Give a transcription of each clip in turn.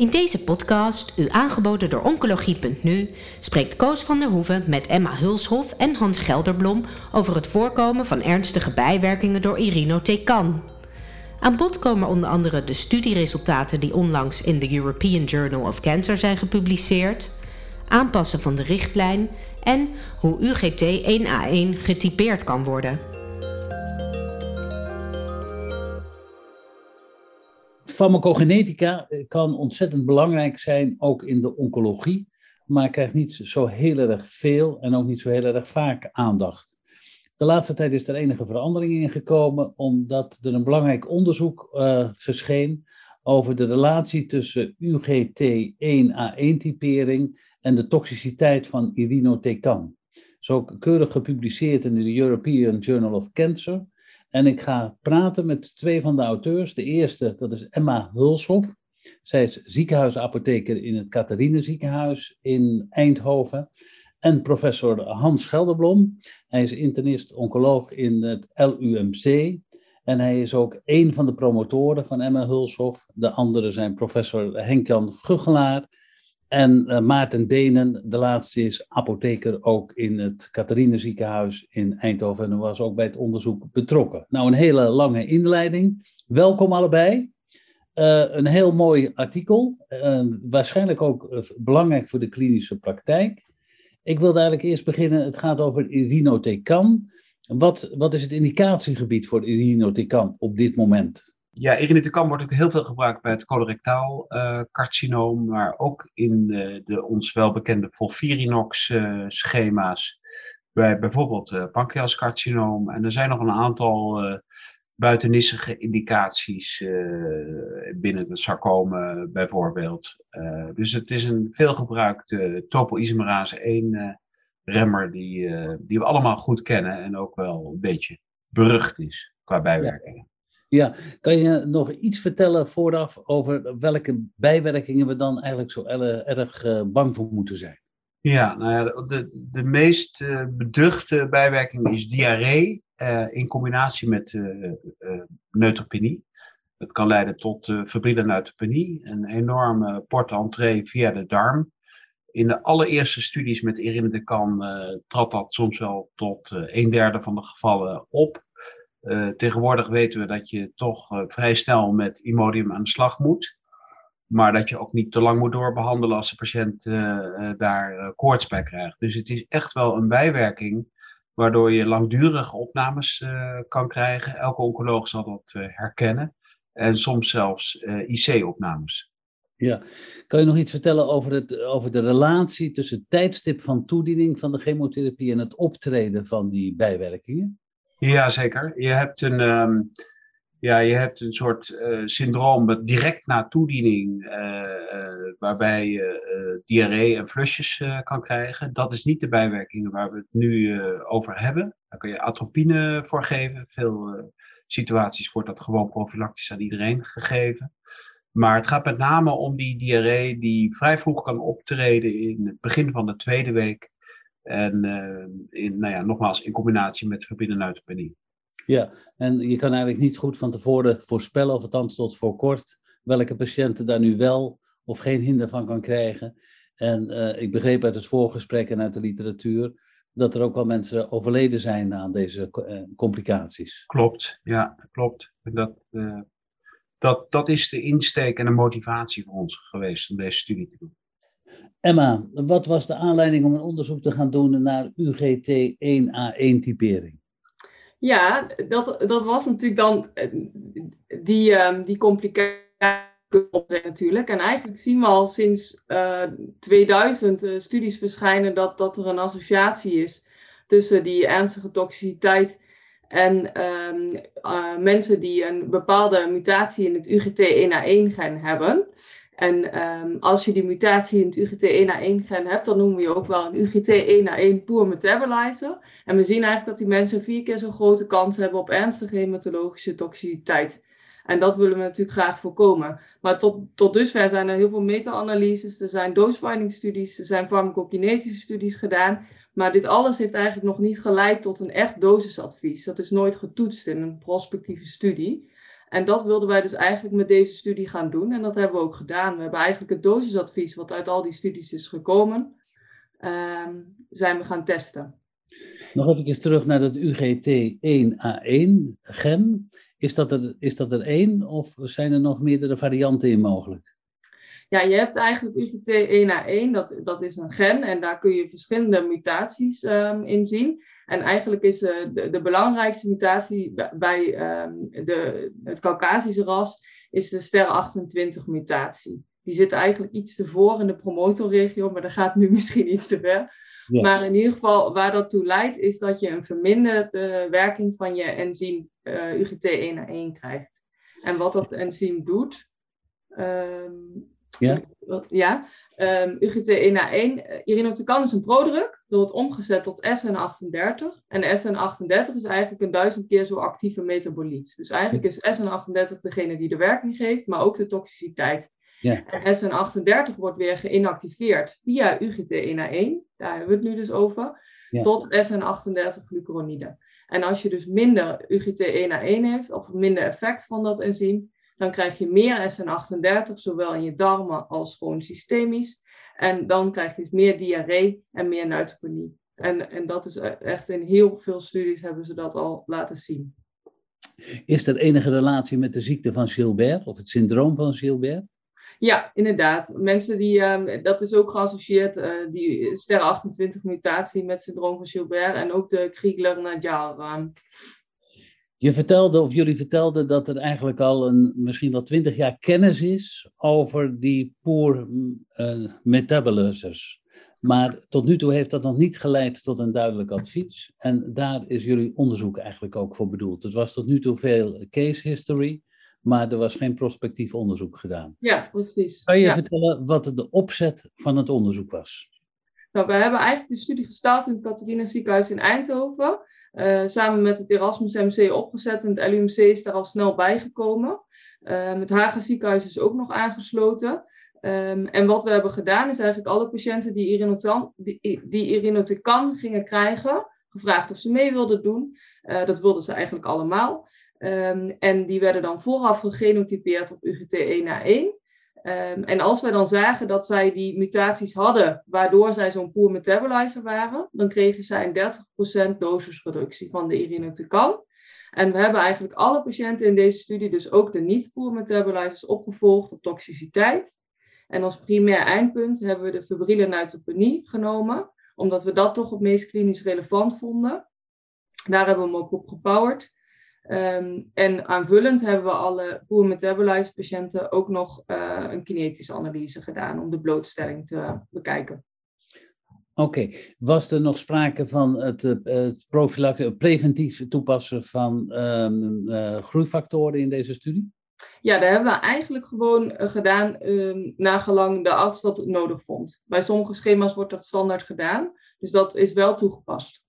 In deze podcast, u aangeboden door Oncologie.nu, spreekt Koos van der Hoeven met Emma Hulshof en Hans Gelderblom over het voorkomen van ernstige bijwerkingen door irinotecan. Aan bod komen onder andere de studieresultaten die onlangs in de European Journal of Cancer zijn gepubliceerd, aanpassen van de richtlijn en hoe UGT1A1 getypeerd kan worden. Farmacogenetica kan ontzettend belangrijk zijn, ook in de oncologie, maar krijgt niet zo heel erg veel en ook niet zo heel erg vaak aandacht. De laatste tijd is er enige verandering in gekomen, omdat er een belangrijk onderzoek uh, verscheen over de relatie tussen UGT1A1-typering en de toxiciteit van irinotecan. Zo keurig gepubliceerd in de European Journal of Cancer. En ik ga praten met twee van de auteurs. De eerste, dat is Emma Hulshoff. Zij is ziekenhuisapotheker in het Catharine ziekenhuis in Eindhoven. En professor Hans Gelderblom. Hij is internist-oncoloog in het LUMC. En hij is ook een van de promotoren van Emma Hulshoff. De anderen zijn professor Henk-Jan Guggelaar en uh, Maarten Denen, de laatste is apotheker ook in het Catharine ziekenhuis in Eindhoven en was ook bij het onderzoek betrokken. Nou, een hele lange inleiding. Welkom allebei. Uh, een heel mooi artikel, uh, waarschijnlijk ook belangrijk voor de klinische praktijk. Ik wilde eigenlijk eerst beginnen, het gaat over irinotecan. Wat, wat is het indicatiegebied voor irinotecan op dit moment? Ja, irinotecan wordt ook heel veel gebruikt bij het colorectaal uh, carcinoom, maar ook in de ons welbekende Volfirinox uh, schema's bij bijvoorbeeld uh, pancreascarcinoom. En er zijn nog een aantal buitennissige indicaties binnen de sarcomen bijvoorbeeld. dus het is een veelgebruikte topoisomerase 1 remmer die, die we allemaal goed kennen en ook wel een beetje berucht is qua bijwerkingen. Ja, kan je nog iets vertellen vooraf over welke bijwerkingen we dan eigenlijk zo erg uh, bang voor moeten zijn? Ja, nou de, de meest uh, beduchte bijwerking is diarree uh, in combinatie met neutropenie. Dat kan leiden tot febrile neutropenie, een enorme porte-entree via de darm. In de allereerste studies met irinotecan trad dat soms wel tot een derde van de gevallen op. Uh, tegenwoordig weten we dat je toch uh, vrij snel met Imodium aan de slag moet. Maar dat je ook niet te lang moet doorbehandelen als de patiënt uh, daar koorts bij krijgt. Dus het is echt wel een bijwerking waardoor je langdurige opnames kan krijgen. Elke oncoloog zal dat herkennen. En soms zelfs IC-opnames. Ja, kan je nog iets vertellen over, het, over de relatie tussen het tijdstip van toediening van de chemotherapie en het optreden van die bijwerkingen? Ja, zeker. Je hebt een, um, ja, je hebt een soort uh, syndroom direct na toediening, uh, uh, waarbij je diarree en flusjes kan krijgen. Dat is niet de bijwerkingen waar we het nu over hebben. Daar kun je atropine voor geven. Veel situaties wordt dat gewoon profilactisch aan iedereen gegeven. Maar het gaat met name om die diarree die vrij vroeg kan optreden in het begin van de tweede week en uh, in, nou ja, nogmaals, in combinatie met neutropenie. Ja, en je kan eigenlijk niet goed van tevoren voorspellen, of althans tot voor kort, welke patiënten daar nu wel of geen hinder van kan krijgen. En uh, ik begreep uit het voorgesprek en uit de literatuur dat er ook wel mensen overleden zijn aan deze uh, complicaties. Klopt, ja, klopt. Dat, dat, dat is de insteek en de motivatie voor ons geweest om deze studie te doen. Emma, wat was de aanleiding om een onderzoek te gaan doen naar UGT1A1-typering? Ja, dat, dat was natuurlijk dan eh, die, um, die complicatie natuurlijk. En eigenlijk zien we al sinds uh, 2000 uh, studies verschijnen dat, dat er een associatie is tussen die ernstige toxiciteit en uh, mensen die een bepaalde mutatie in het UGT1A1-gen hebben. En um, als je die mutatie in het UGT1A1-gen hebt, dan noemen we je ook wel een UGT1A1 poor metabolizer. En we zien eigenlijk dat die mensen vier keer zo'n grote kans hebben op ernstige hematologische toxiciteit. En dat willen we natuurlijk graag voorkomen. Maar tot, tot dusver zijn er heel veel meta-analyses, er zijn dose-finding-studies, er zijn farmacokinetische studies gedaan. Maar dit alles heeft eigenlijk nog niet geleid tot een echt dosisadvies. Dat is nooit getoetst in een prospectieve studie. En dat wilden wij dus eigenlijk met deze studie gaan doen. En dat hebben we ook gedaan. We hebben eigenlijk het dosisadvies, wat uit al die studies is gekomen, ehm, zijn we gaan testen. Nog even terug naar dat UGT1A1-gen. Is dat, er, is dat er één of zijn er nog meerdere varianten in mogelijk? Ja, je hebt eigenlijk UGT1A1, dat, dat is een gen en daar kun je verschillende mutaties um, in zien. En eigenlijk is uh, de, de, belangrijkste mutatie bij um, de, het Caucasische ras is de ster 28 mutatie. Die zit eigenlijk iets te voor in de promotorregio, maar dat gaat nu misschien iets te ver. Maar in ieder geval, waar dat toe leidt, is dat je een verminderde werking van je enzym uh, eh, UGT1A1 krijgt. En wat dat enzym doet, um, ja, ja um, ehm, UGT1A1, uh, irinotecan is een prodruk, dat wordt omgezet tot SN38. En SN38 is eigenlijk een duizend keer zo actieve metaboliet. Dus eigenlijk is SN38 degene die de werking geeft, maar ook de toxiciteit. Ja. En SN38 wordt weer geïnactiveerd via UGT1A1, daar hebben we het nu dus over, tot SN38 glucuronide. En als je dus minder UGT1A1 heeft, of minder effect van dat enzym, dan krijg je meer SN38, zowel in je darmen als gewoon systemisch. En dan krijg je dus meer diarree en meer neutropenie. En, en dat is e-, echt in heel veel studies hebben ze dat al laten zien. Is er enige relatie met de ziekte van Gilbert of het syndroom van Gilbert? Ja, inderdaad. Mensen die, um, dat is ook geassocieerd, uh, die ster 28 mutatie met syndroom van Gilbert en ook de Kriegler-Nadjar. Um. Je vertelde, of jullie vertelden, dat er eigenlijk al een, misschien wel twintig jaar kennis is over die poor uh, metabolizers. Maar tot nu toe heeft dat nog niet geleid tot een duidelijk advies. En daar is jullie onderzoek eigenlijk ook voor bedoeld. Het was tot nu toe veel case history, maar er was geen prospectief onderzoek gedaan. Ja, precies. Kan je ja. vertellen wat de opzet van het onderzoek was? Nou, we hebben eigenlijk de studie gestart in het Catharina ziekenhuis in Eindhoven. Uh, samen met het Erasmus MC opgezet en het LUMC is daar al snel bijgekomen. Uh, het Haga ziekenhuis is ook nog aangesloten. Um, en wat we hebben gedaan is eigenlijk alle patiënten die, irinotecan, die, die gingen krijgen, gevraagd of ze mee wilden doen. Uh, dat wilden ze eigenlijk allemaal. Um, en die werden dan vooraf gegenotypeerd op UGT1A1. Um, en als wij dan zagen dat zij die mutaties hadden, waardoor zij zo'n poor metabolizer waren, dan kregen zij een 30% dosisreductie van de irinotecan. En we hebben eigenlijk alle patiënten in deze studie, dus ook de niet-poor metabolizers, opgevolgd op toxiciteit. En als primair eindpunt hebben we de febrile neutropenie genomen, omdat we dat toch het meest klinisch relevant vonden. Daar hebben we hem ook op gepowerd. Um, en aanvullend hebben we alle poor metabolized patiënten ook nog uh, een kinetische analyse gedaan om de blootstelling te bekijken. Oké, okay. was er nog sprake van het, het preventief toepassen van um, uh, groeifactoren in deze studie? Ja, daar hebben we eigenlijk gewoon gedaan um, nagelang de arts dat het nodig vond. Bij sommige schema's wordt dat standaard gedaan, dus dat is wel toegepast.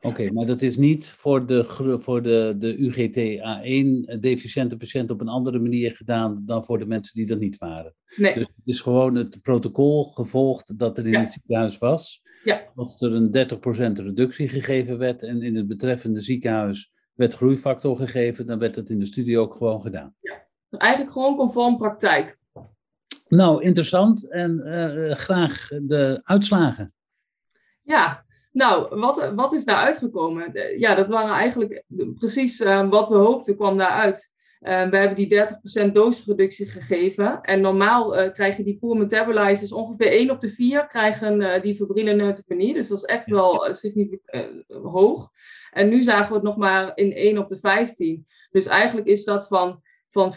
Oké, maar dat is niet voor de, voor de, de UGT-A1-deficiënte patiënt op een andere manier gedaan dan voor de mensen die dat niet waren. Nee. Dus het is gewoon het protocol gevolgd dat er in het ziekenhuis was. Ja. Als er een 30% reductie gegeven werd en in het betreffende ziekenhuis werd groeifactor gegeven, dan werd dat in de studie ook gewoon gedaan. Ja, eigenlijk gewoon conform praktijk. Nou, interessant en uh, graag de uitslagen. Ja, nou, wat, wat is daar uitgekomen? Ja, dat waren eigenlijk precies uh, wat we hoopten kwam daaruit. Uh, we hebben die 30% dosisreductie gegeven. En normaal uh, krijgen die poor metabolizers ongeveer 1 op de 4 krijgen die febrile neutropenie. Dus dat is echt wel significant hoog. En nu zagen we het nog maar in 1 op de 15. Dus eigenlijk is dat van, van 25%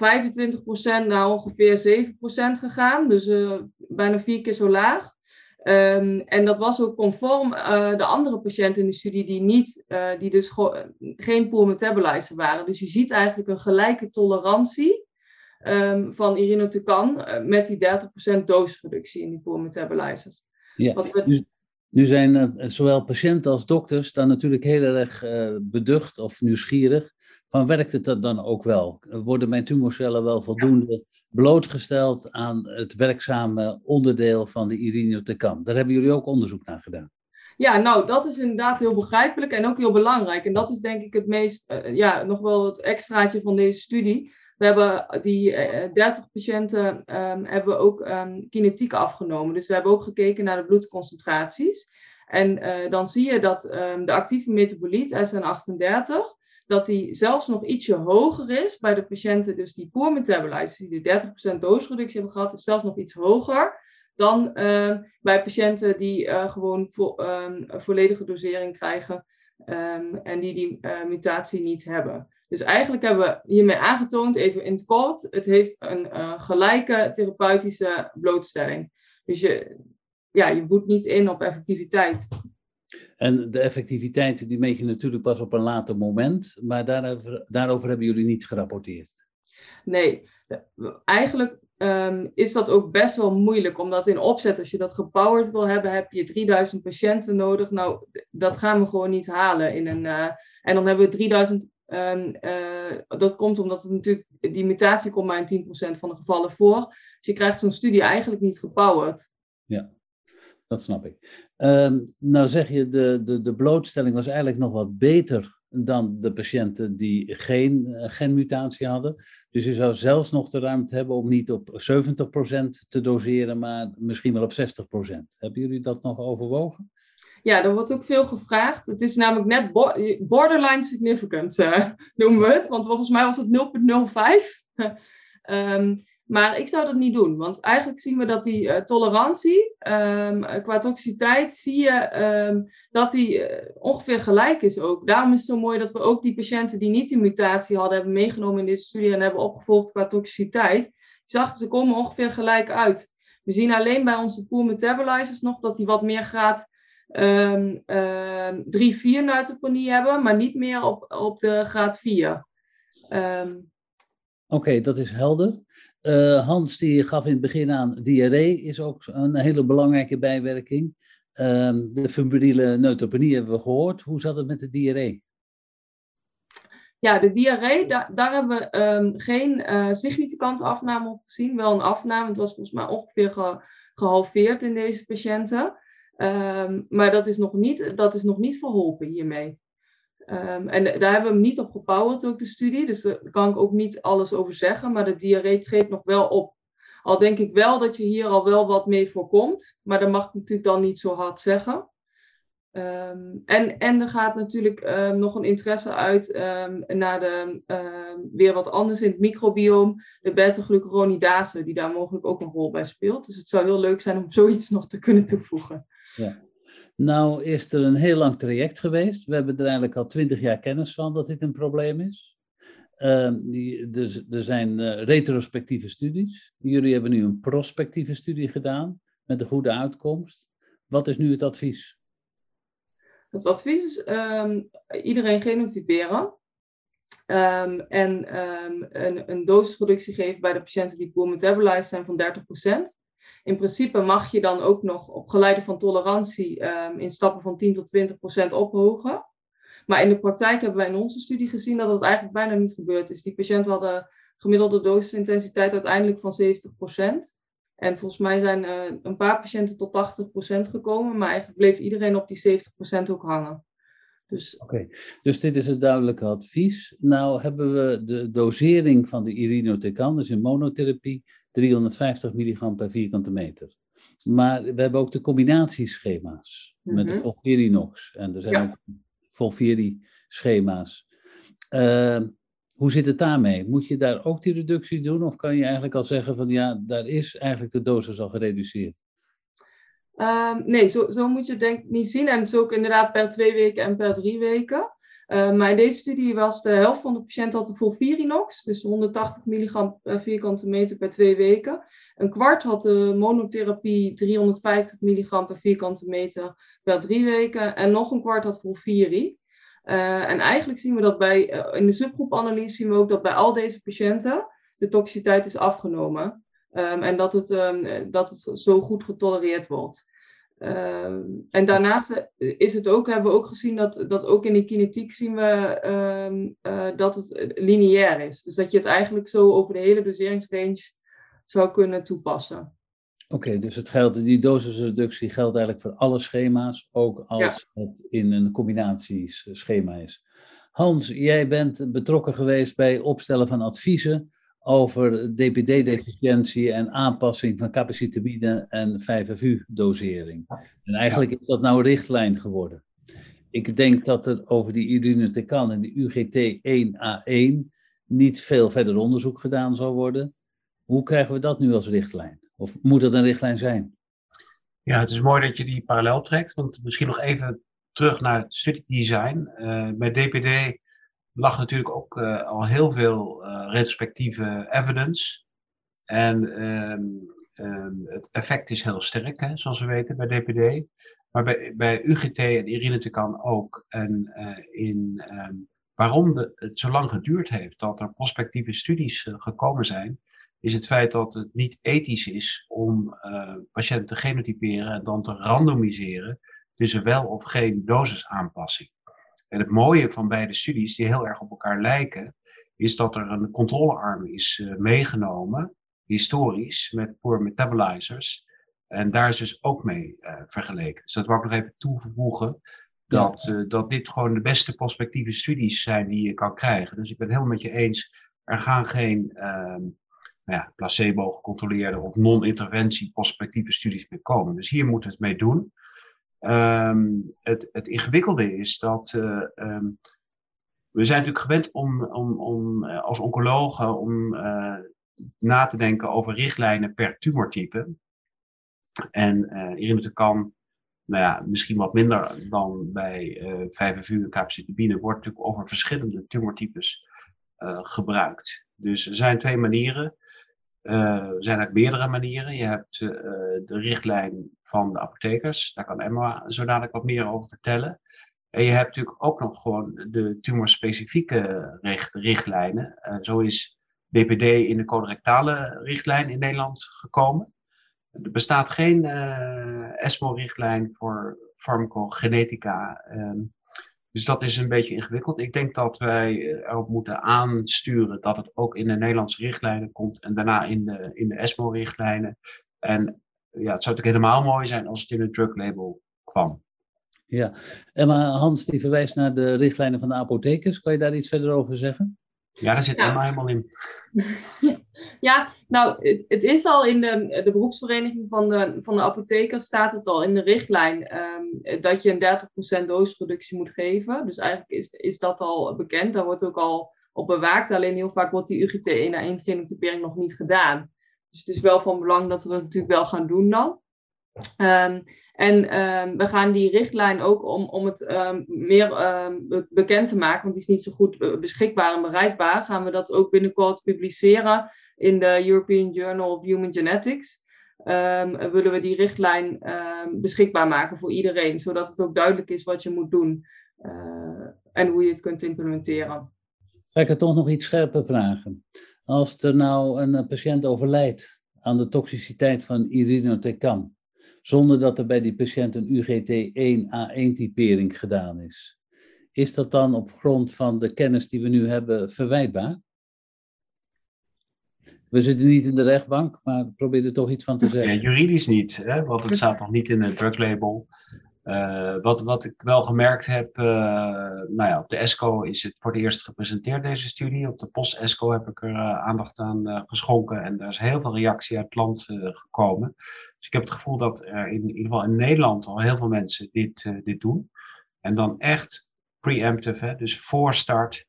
naar ongeveer 7% gegaan. Dus bijna vier keer zo laag. Um, en dat was ook conform uh, de andere patiënten in de studie die, niet, uh, die dus geen poor metabolizer waren. Dus je ziet eigenlijk een gelijke tolerantie um, van irinotecan uh, met die 30% dosisreductie in die poor metabolizers. Ja, we... nu, nu, zijn zowel patiënten als dokters dan natuurlijk heel erg beducht of nieuwsgierig van werkt het dan ook wel? Worden mijn tumorcellen wel voldoende blootgesteld aan het werkzame onderdeel van de irinotecan. Daar hebben jullie ook onderzoek naar gedaan. Ja, nou, dat is inderdaad heel begrijpelijk en ook heel belangrijk. En dat is denk ik het meest, uh, ja, nog wel het extraatje van deze studie. We hebben die 30 patiënten um, hebben ook um, kinetiek afgenomen. Dus we hebben ook gekeken naar de bloedconcentraties. En dan zie je dat de actieve metaboliet SN38 dat die zelfs nog ietsje hoger is bij de patiënten dus die poor metabolizers, die de 30% doosreductie hebben gehad, is zelfs nog iets hoger dan uh, bij patiënten die uh, gewoon vo um, volledige dosering krijgen um, en die die uh, mutatie niet hebben. Dus eigenlijk hebben we hiermee aangetoond, even in het kort, het heeft een gelijke therapeutische blootstelling. Dus je, ja, je boet niet in op effectiviteit. En de effectiviteit die meet je natuurlijk pas op een later moment, maar daarover, daarover hebben jullie niet gerapporteerd. Nee, eigenlijk um, is dat ook best wel moeilijk, omdat in opzet, als je dat gepowered wil hebben, heb je 3000 patiënten nodig. Nou, dat gaan we gewoon niet halen. In een, uh, en dan hebben we 3000 Um, uh, dat komt omdat het natuurlijk, die mutatie komt maar in 10% van de gevallen voor. Dus je krijgt zo'n studie eigenlijk niet gepowered. Ja, dat snap ik. Um, nou zeg je, de, de, de blootstelling was eigenlijk nog wat beter dan de patiënten die geen uh, genmutatie hadden. Dus je zou zelfs nog de ruimte hebben om niet op 70% te doseren, maar misschien wel op 60%. Hebben jullie dat nog overwogen? Ja, er wordt ook veel gevraagd. Het is namelijk net borderline significant, uh, noemen we het. Want volgens mij was het 0,05. um, Maar ik zou dat niet doen, want eigenlijk zien we dat die uh, tolerantie um, qua toxiciteit, zie je um, dat die uh, ongeveer gelijk is ook. Daarom is het zo mooi dat we ook die patiënten die niet die mutatie hadden, hebben meegenomen in deze studie en hebben opgevolgd qua toxiciteit. Je ze komen ongeveer gelijk uit. We zien alleen bij onze pool metabolizers nog dat die wat meer graad um, 3-4 neutropenie hebben, maar niet meer op, op de graad 4. Oké, dat is helder. Uh, Hans die gaf in het begin aan, diarree is ook een hele belangrijke bijwerking. Uh, de febrile neutropenie hebben we gehoord. Hoe zat het met de diarree? Ja, de diarree, da daar hebben we um, geen uh, significante afname op gezien. Wel een afname, het was volgens mij ongeveer ge gehalveerd in deze patiënten. Um, maar dat is, nog niet, dat is nog niet verholpen hiermee. Um, en daar hebben we hem niet op gebouwd, ook de studie. Dus daar kan ik ook niet alles over zeggen. Maar de diarree treedt nog wel op. Al denk ik wel dat je hier al wel wat mee voorkomt. Maar dat mag ik natuurlijk dan niet zo hard zeggen. Um, en, en er gaat natuurlijk um, nog een interesse uit naar de, weer wat anders in het microbioom. De beta-glucuronidase, die daar mogelijk ook een rol bij speelt. Dus het zou heel leuk zijn om zoiets nog te kunnen toevoegen. Ja. Nou is er een heel lang traject geweest. We hebben er eigenlijk al twintig jaar kennis van dat dit een probleem is. Uh, die, dus, er zijn uh, retrospectieve studies. Jullie hebben nu een prospectieve studie gedaan met een goede uitkomst. Wat is nu het advies? Het advies is um, iedereen genotyperen. Um, en een, een dosisreductie geven bij de patiënten die poor metabolized zijn van 30%. In principe mag je dan ook nog op geleide van tolerantie um, in stappen van 10 tot 20 procent ophogen. Maar in de praktijk hebben wij in onze studie gezien dat dat eigenlijk bijna niet gebeurd is. Die patiënten hadden gemiddelde dosisintensiteit uiteindelijk van 70 procent. En volgens mij zijn uh, een paar patiënten tot 80 procent gekomen, maar eigenlijk bleef iedereen op die 70 procent ook hangen. Dus... Oké, dus dit is het duidelijke advies. Nou hebben we de dosering van de irinotecan, dus in monotherapie, 350 milligram per vierkante meter. Maar we hebben ook de combinatieschema's mm -hmm. met de mhm. Volvirinox. En er zijn ja. ook Volviri-schema's. Uh, hoe zit het daarmee? Moet je daar ook die reductie doen? Of kan je eigenlijk al zeggen van ja, daar is eigenlijk de dosis al gereduceerd? Um, nee, zo, zo, moet je het denk ik niet zien. En het is ook inderdaad per twee weken en per drie weken. Uh, maar in deze studie was de helft van de patiënten had Volvirinox, dus 180 milligram per vierkante meter per twee weken. Een kwart had de monotherapie 350 milligram per vierkante meter per drie weken. En nog een kwart had Volviri. Uh, en eigenlijk zien we dat bij, in de subgroepanalyse zien we ook dat bij al deze patiënten de toxiciteit is afgenomen. Um, en dat het, um, dat het zo goed getolereerd wordt. Uh, en daarnaast eh, is het ook, hebben we ook gezien dat, dat ook in die kinetiek zien we uh, uh, dat het lineair is. Dus dat je het eigenlijk zo over de hele doseringsrange zou kunnen toepassen. Oké, okay, dus het geldt, die dosisreductie geldt eigenlijk voor alle schema's, ook als ja. het in een combinatieschema is. Hans, jij bent betrokken geweest bij opstellen van adviezen over DPD-deficiëntie en aanpassing van capacitabine en 5FU-dosering. En eigenlijk is dat nou een richtlijn geworden. Ik denk dat er over die irinotecan en die UGT1A1 niet veel verder onderzoek gedaan zal worden. Hoe krijgen we dat nu als richtlijn? Of moet dat een richtlijn zijn? Ja, het is mooi dat je die parallel trekt, want misschien nog even terug naar het studiedesign. Uh, bij DPD lag natuurlijk ook uh, al heel veel uh, retrospectieve evidence. En ehm, ehm, het effect is heel sterk, hè, zoals we weten, bij DPD. Maar bij, bij UGT en irinotecan ook. En in um, waarom de, het zo lang geduurd heeft dat er prospectieve studies gekomen zijn, is het feit dat het niet ethisch is om patiënten te genotyperen en dan te randomiseren tussen wel of geen dosisaanpassing. En het mooie van beide studies, die heel erg op elkaar lijken, is dat er een controlearm is uh, meegenomen, historisch, met poor metabolizers. En daar is dus ook mee uh, vergeleken. Dus dat wil ik nog even toevoegen. Dat, ja. dat dit gewoon de beste prospectieve studies zijn die je kan krijgen. Dus ik ben het helemaal met je eens. Er gaan geen ehm, nou ja, placebo-gecontroleerde of non-interventie prospectieve studies mee komen. Dus hier moeten we het mee doen. Um, het, het, ingewikkelde is dat uh, um, we zijn natuurlijk gewend om, om, om uh, als oncologen om uh, na te denken over richtlijnen per tumortype. En uh, kan, nou ja, misschien wat minder dan bij uh, 5FU en capecitabine, wordt natuurlijk over verschillende tumortypes gebruikt. Dus er zijn twee manieren. Er zijn eigenlijk meerdere manieren. Je hebt de richtlijn van de apothekers, daar kan Emma zo dadelijk wat meer over vertellen. En je hebt natuurlijk ook nog gewoon de tumorspecifieke richt richtlijnen. Uh, zo is BPD in de colorectale richtlijn in Nederland gekomen. Er bestaat geen ESMO-richtlijn voor farmacogenetica. Ehm, dus dat is een beetje ingewikkeld. Ik denk dat wij eh, erop moeten aansturen dat het ook in de Nederlandse richtlijnen komt en daarna in de, in de ESMO-richtlijnen. En ja, het zou natuurlijk helemaal mooi zijn als het in het druglabel kwam. Ja, en maar Hans die verwijst naar de richtlijnen van de apothekers. Kan je daar iets verder over zeggen? Ja, daar zit ja. Emma helemaal in. Ja, nou, het, het, is al in de, de beroepsvereniging van de, van de apothekers, staat het al in de richtlijn um, dat je een 30% dosisreductie moet geven. Dus eigenlijk is, is dat al bekend. Daar wordt ook al op bewaakt. Alleen heel vaak wordt die UGT1 genotypering nog niet gedaan. Dus het is wel van belang dat we het natuurlijk wel gaan doen dan. Um, en um, we gaan die richtlijn ook om, om het um, meer bekend te maken, want die is niet zo goed beschikbaar en bereikbaar, gaan we dat ook binnenkort publiceren in de European Journal of Human Genetics. willen we die richtlijn beschikbaar maken voor iedereen, zodat het ook duidelijk is wat je moet doen uh, en hoe je het kunt implementeren. Ga ik er toch nog iets scherper vragen? Als er nou een patiënt overlijdt aan de toxiciteit van irinotecan, zonder dat er bij die patiënt een UGT1A1-typering gedaan is. Is dat dan op grond van de kennis die we nu hebben verwijtbaar? We zitten niet in de rechtbank, maar probeer er toch iets van te zeggen. Ja, juridisch niet, hè? want het staat nog niet in het druglabel. Uh, wat, wat ik wel gemerkt heb, uh, nou ja, op de ESCO is het voor het eerst gepresenteerd, deze studie. Op de post-ESCO heb ik er uh, aandacht aan geschonken en er is heel veel reactie uit het land gekomen. Dus ik heb het gevoel dat er in, ieder geval in Nederland al heel veel mensen dit, dit doen. En dan echt preemptive, hè, dus voor start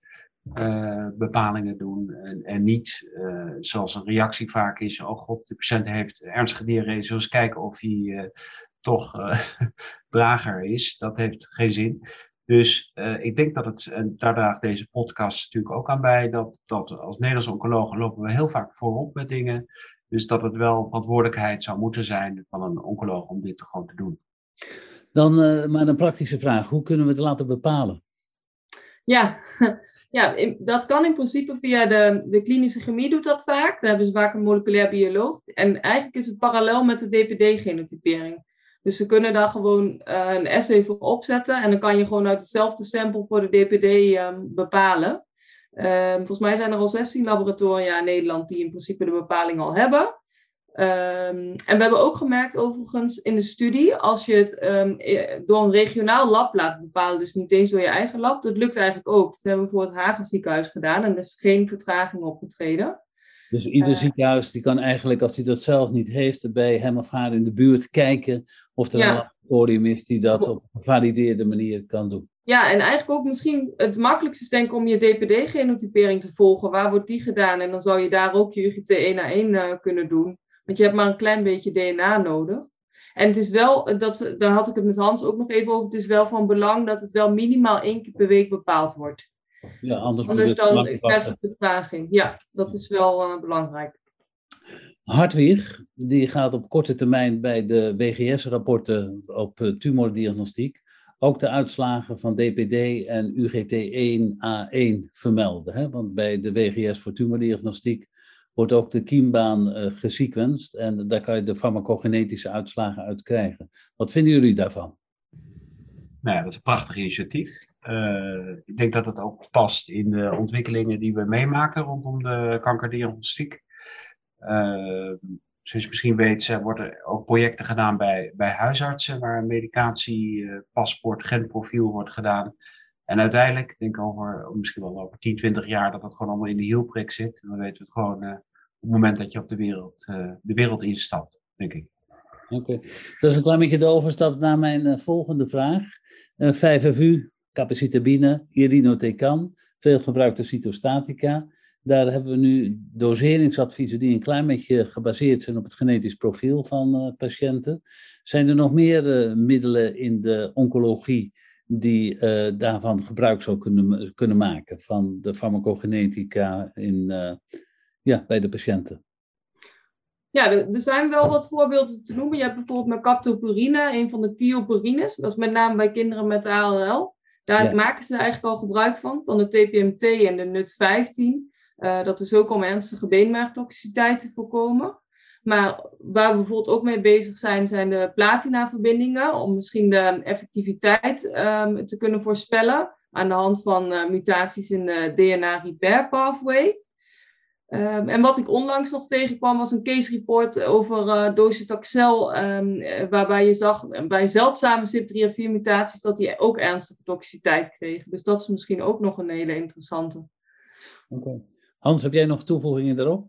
bepalingen doen en, en niet zoals een reactie vaak is, oh god, de patiënt heeft ernstige diarree, zullen kijken of hij toch uh, drager is. Dat heeft geen zin. Dus uh, ik denk dat het, en daar draagt deze podcast natuurlijk ook aan bij, dat, dat als Nederlandse oncologen lopen we heel vaak voorop met dingen. Dus dat het wel verantwoordelijkheid zou moeten zijn van een oncoloog om dit gewoon te doen. Dan uh, maar een praktische vraag. Hoe kunnen we het laten bepalen? Ja, ja in, dat kan in principe via de, de klinische chemie doet dat vaak. Daar hebben ze vaak een moleculair bioloog. En eigenlijk is het parallel met de DPD-genotypering. Dus ze kunnen daar gewoon uh, een essay voor opzetten en dan kan je gewoon uit hetzelfde sample voor de DPD ehm, bepalen. Um, volgens mij zijn er al 16 laboratoria in Nederland die in principe de bepaling al hebben. Um, en we hebben ook gemerkt overigens in de studie, als je het door een regionaal lab laat bepalen, dus niet eens door je eigen lab, dat lukt eigenlijk ook. Dat hebben we voor het Hagen ziekenhuis gedaan en er is geen vertraging opgetreden. Dus ieder ziekenhuis die kan eigenlijk, als hij dat zelf niet heeft, bij hem of haar in de buurt kijken of er een laboratorium is die dat op een gevalideerde manier kan doen. Ja, en eigenlijk ook misschien het makkelijkste is denk ik om je DPD-genotypering te volgen. Waar wordt die gedaan? En dan zou je daar ook je UGT 1 naar 1 kunnen doen. Want je hebt maar een klein beetje DNA nodig. En het is wel, dat, daar had ik het met Hans ook nog even over, het is wel van belang dat het wel minimaal één keer per week bepaald wordt. Ja, anders, anders dan krijg je vertraging. Ja, dat is wel uh, belangrijk. Hartwig, die gaat op korte termijn bij de WGS-rapporten op uh, tumordiagnostiek ook de uitslagen van DPD en UGT1A1 vermelden. Hè? Want bij de WGS voor tumordiagnostiek wordt ook de kiembaan uh, gesequenced en daar kan je de farmacogenetische uitslagen uit krijgen. Wat vinden jullie daarvan? Nou ja, dat is een prachtig initiatief. Uh, ik denk dat het ook past in de ontwikkelingen die we meemaken rondom de kankerdiagnostiek. Uh, zoals je misschien weet, worden ook projecten gedaan bij, bij huisartsen, waar een medicatiepaspoort, genprofiel wordt gedaan. En uiteindelijk, denk ik over, misschien wel over 10, 20 jaar, dat dat gewoon allemaal in de hielprik zit. Dan weten we het gewoon op het moment dat je op de wereld, de wereld instapt, denk ik. Oké, dat is een klein beetje de overstap naar mijn volgende vraag. 5FU, capacitabine, irinotecan, veel gebruikte cytostatica. Daar hebben we nu doseringsadviezen die een klein beetje gebaseerd zijn op het genetisch profiel van patiënten. Zijn er nog meer middelen in de oncologie die uh, daarvan gebruik zou kunnen, kunnen maken van de farmacogenetica in, ja, bij de patiënten. Ja, er, zijn wel wat voorbeelden te noemen. Je hebt bijvoorbeeld mercaptopurine, een van de thiopurines. Dat is met name bij kinderen met ALL. Daar ja. maken ze eigenlijk al gebruik van, van de TPMT en de NUT15. Uh, dat is ook om ernstige beenmergtoxiciteit te voorkomen. Maar waar we bijvoorbeeld ook mee bezig zijn, zijn de platina-verbindingen. Om misschien de effectiviteit um, te kunnen voorspellen aan de hand van uh, mutaties in de DNA-repair pathway. Um, en wat ik onlangs nog tegenkwam was een case report over uh, docetaxel, um, waarbij je zag bij zeldzame CYP3A4-mutaties dat die ook ernstige toxiciteit kregen. Dus dat is misschien ook nog een hele interessante. Okay. Hans, heb jij nog toevoegingen daarop?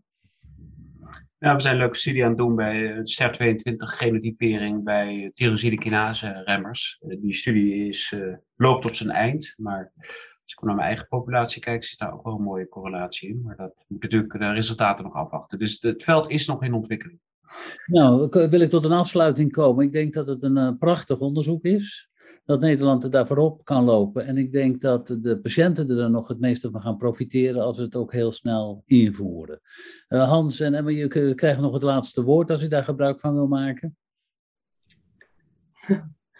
Ja, we zijn een leuke studie aan het doen bij het STER22 genotypering bij tyrosine kinase remmers. Die studie is, uh, loopt op zijn eind, maar als ik naar mijn eigen populatie kijk, zit daar ook wel een mooie correlatie in. Maar dat moet natuurlijk de resultaten nog afwachten. Dus het veld is nog in ontwikkeling. Nou, wil ik tot een afsluiting komen. Ik denk dat het een uh, prachtig onderzoek is dat Nederland er daar voorop kan lopen. En ik denk dat de patiënten er nog het meeste van gaan profiteren als we het ook heel snel invoeren. Uh, Hans en Emma, je krijgen nog het laatste woord als u daar gebruik van wil maken.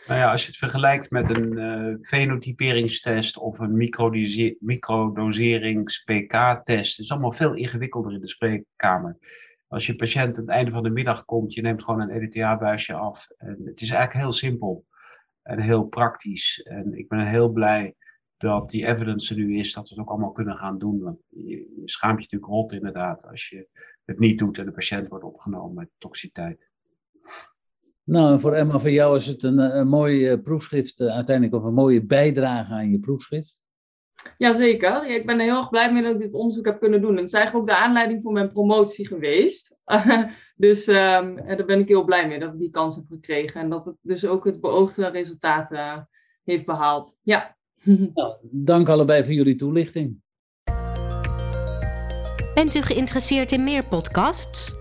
Nou ja, als je het vergelijkt met een uh, fenotyperingstest of een microdoserings-PK-test, is allemaal veel ingewikkelder in de spreekkamer. Als je patiënt aan het einde van de middag komt, je neemt gewoon een EDTA-buisje af. En het is eigenlijk heel simpel en heel praktisch. En ik ben heel blij dat die evidence er nu is, dat we het ook allemaal kunnen gaan doen. Want je, schaamt je natuurlijk rot inderdaad als je het niet doet en de patiënt wordt opgenomen met toxiteit. Nou, en voor Emma, voor jou is het een, een mooi uh, proefschrift, uh, uiteindelijk of een mooie bijdrage aan je proefschrift. Jazeker. Ja, ik ben er heel erg blij mee dat ik dit onderzoek heb kunnen doen. En het is eigenlijk ook de aanleiding voor mijn promotie geweest. dus um, daar ben ik heel blij mee dat ik die kans heb gekregen. En dat het dus ook het beoogde resultaat uh, heeft behaald. Ja. nou, dank allebei voor jullie toelichting. Bent u geïnteresseerd in meer podcasts?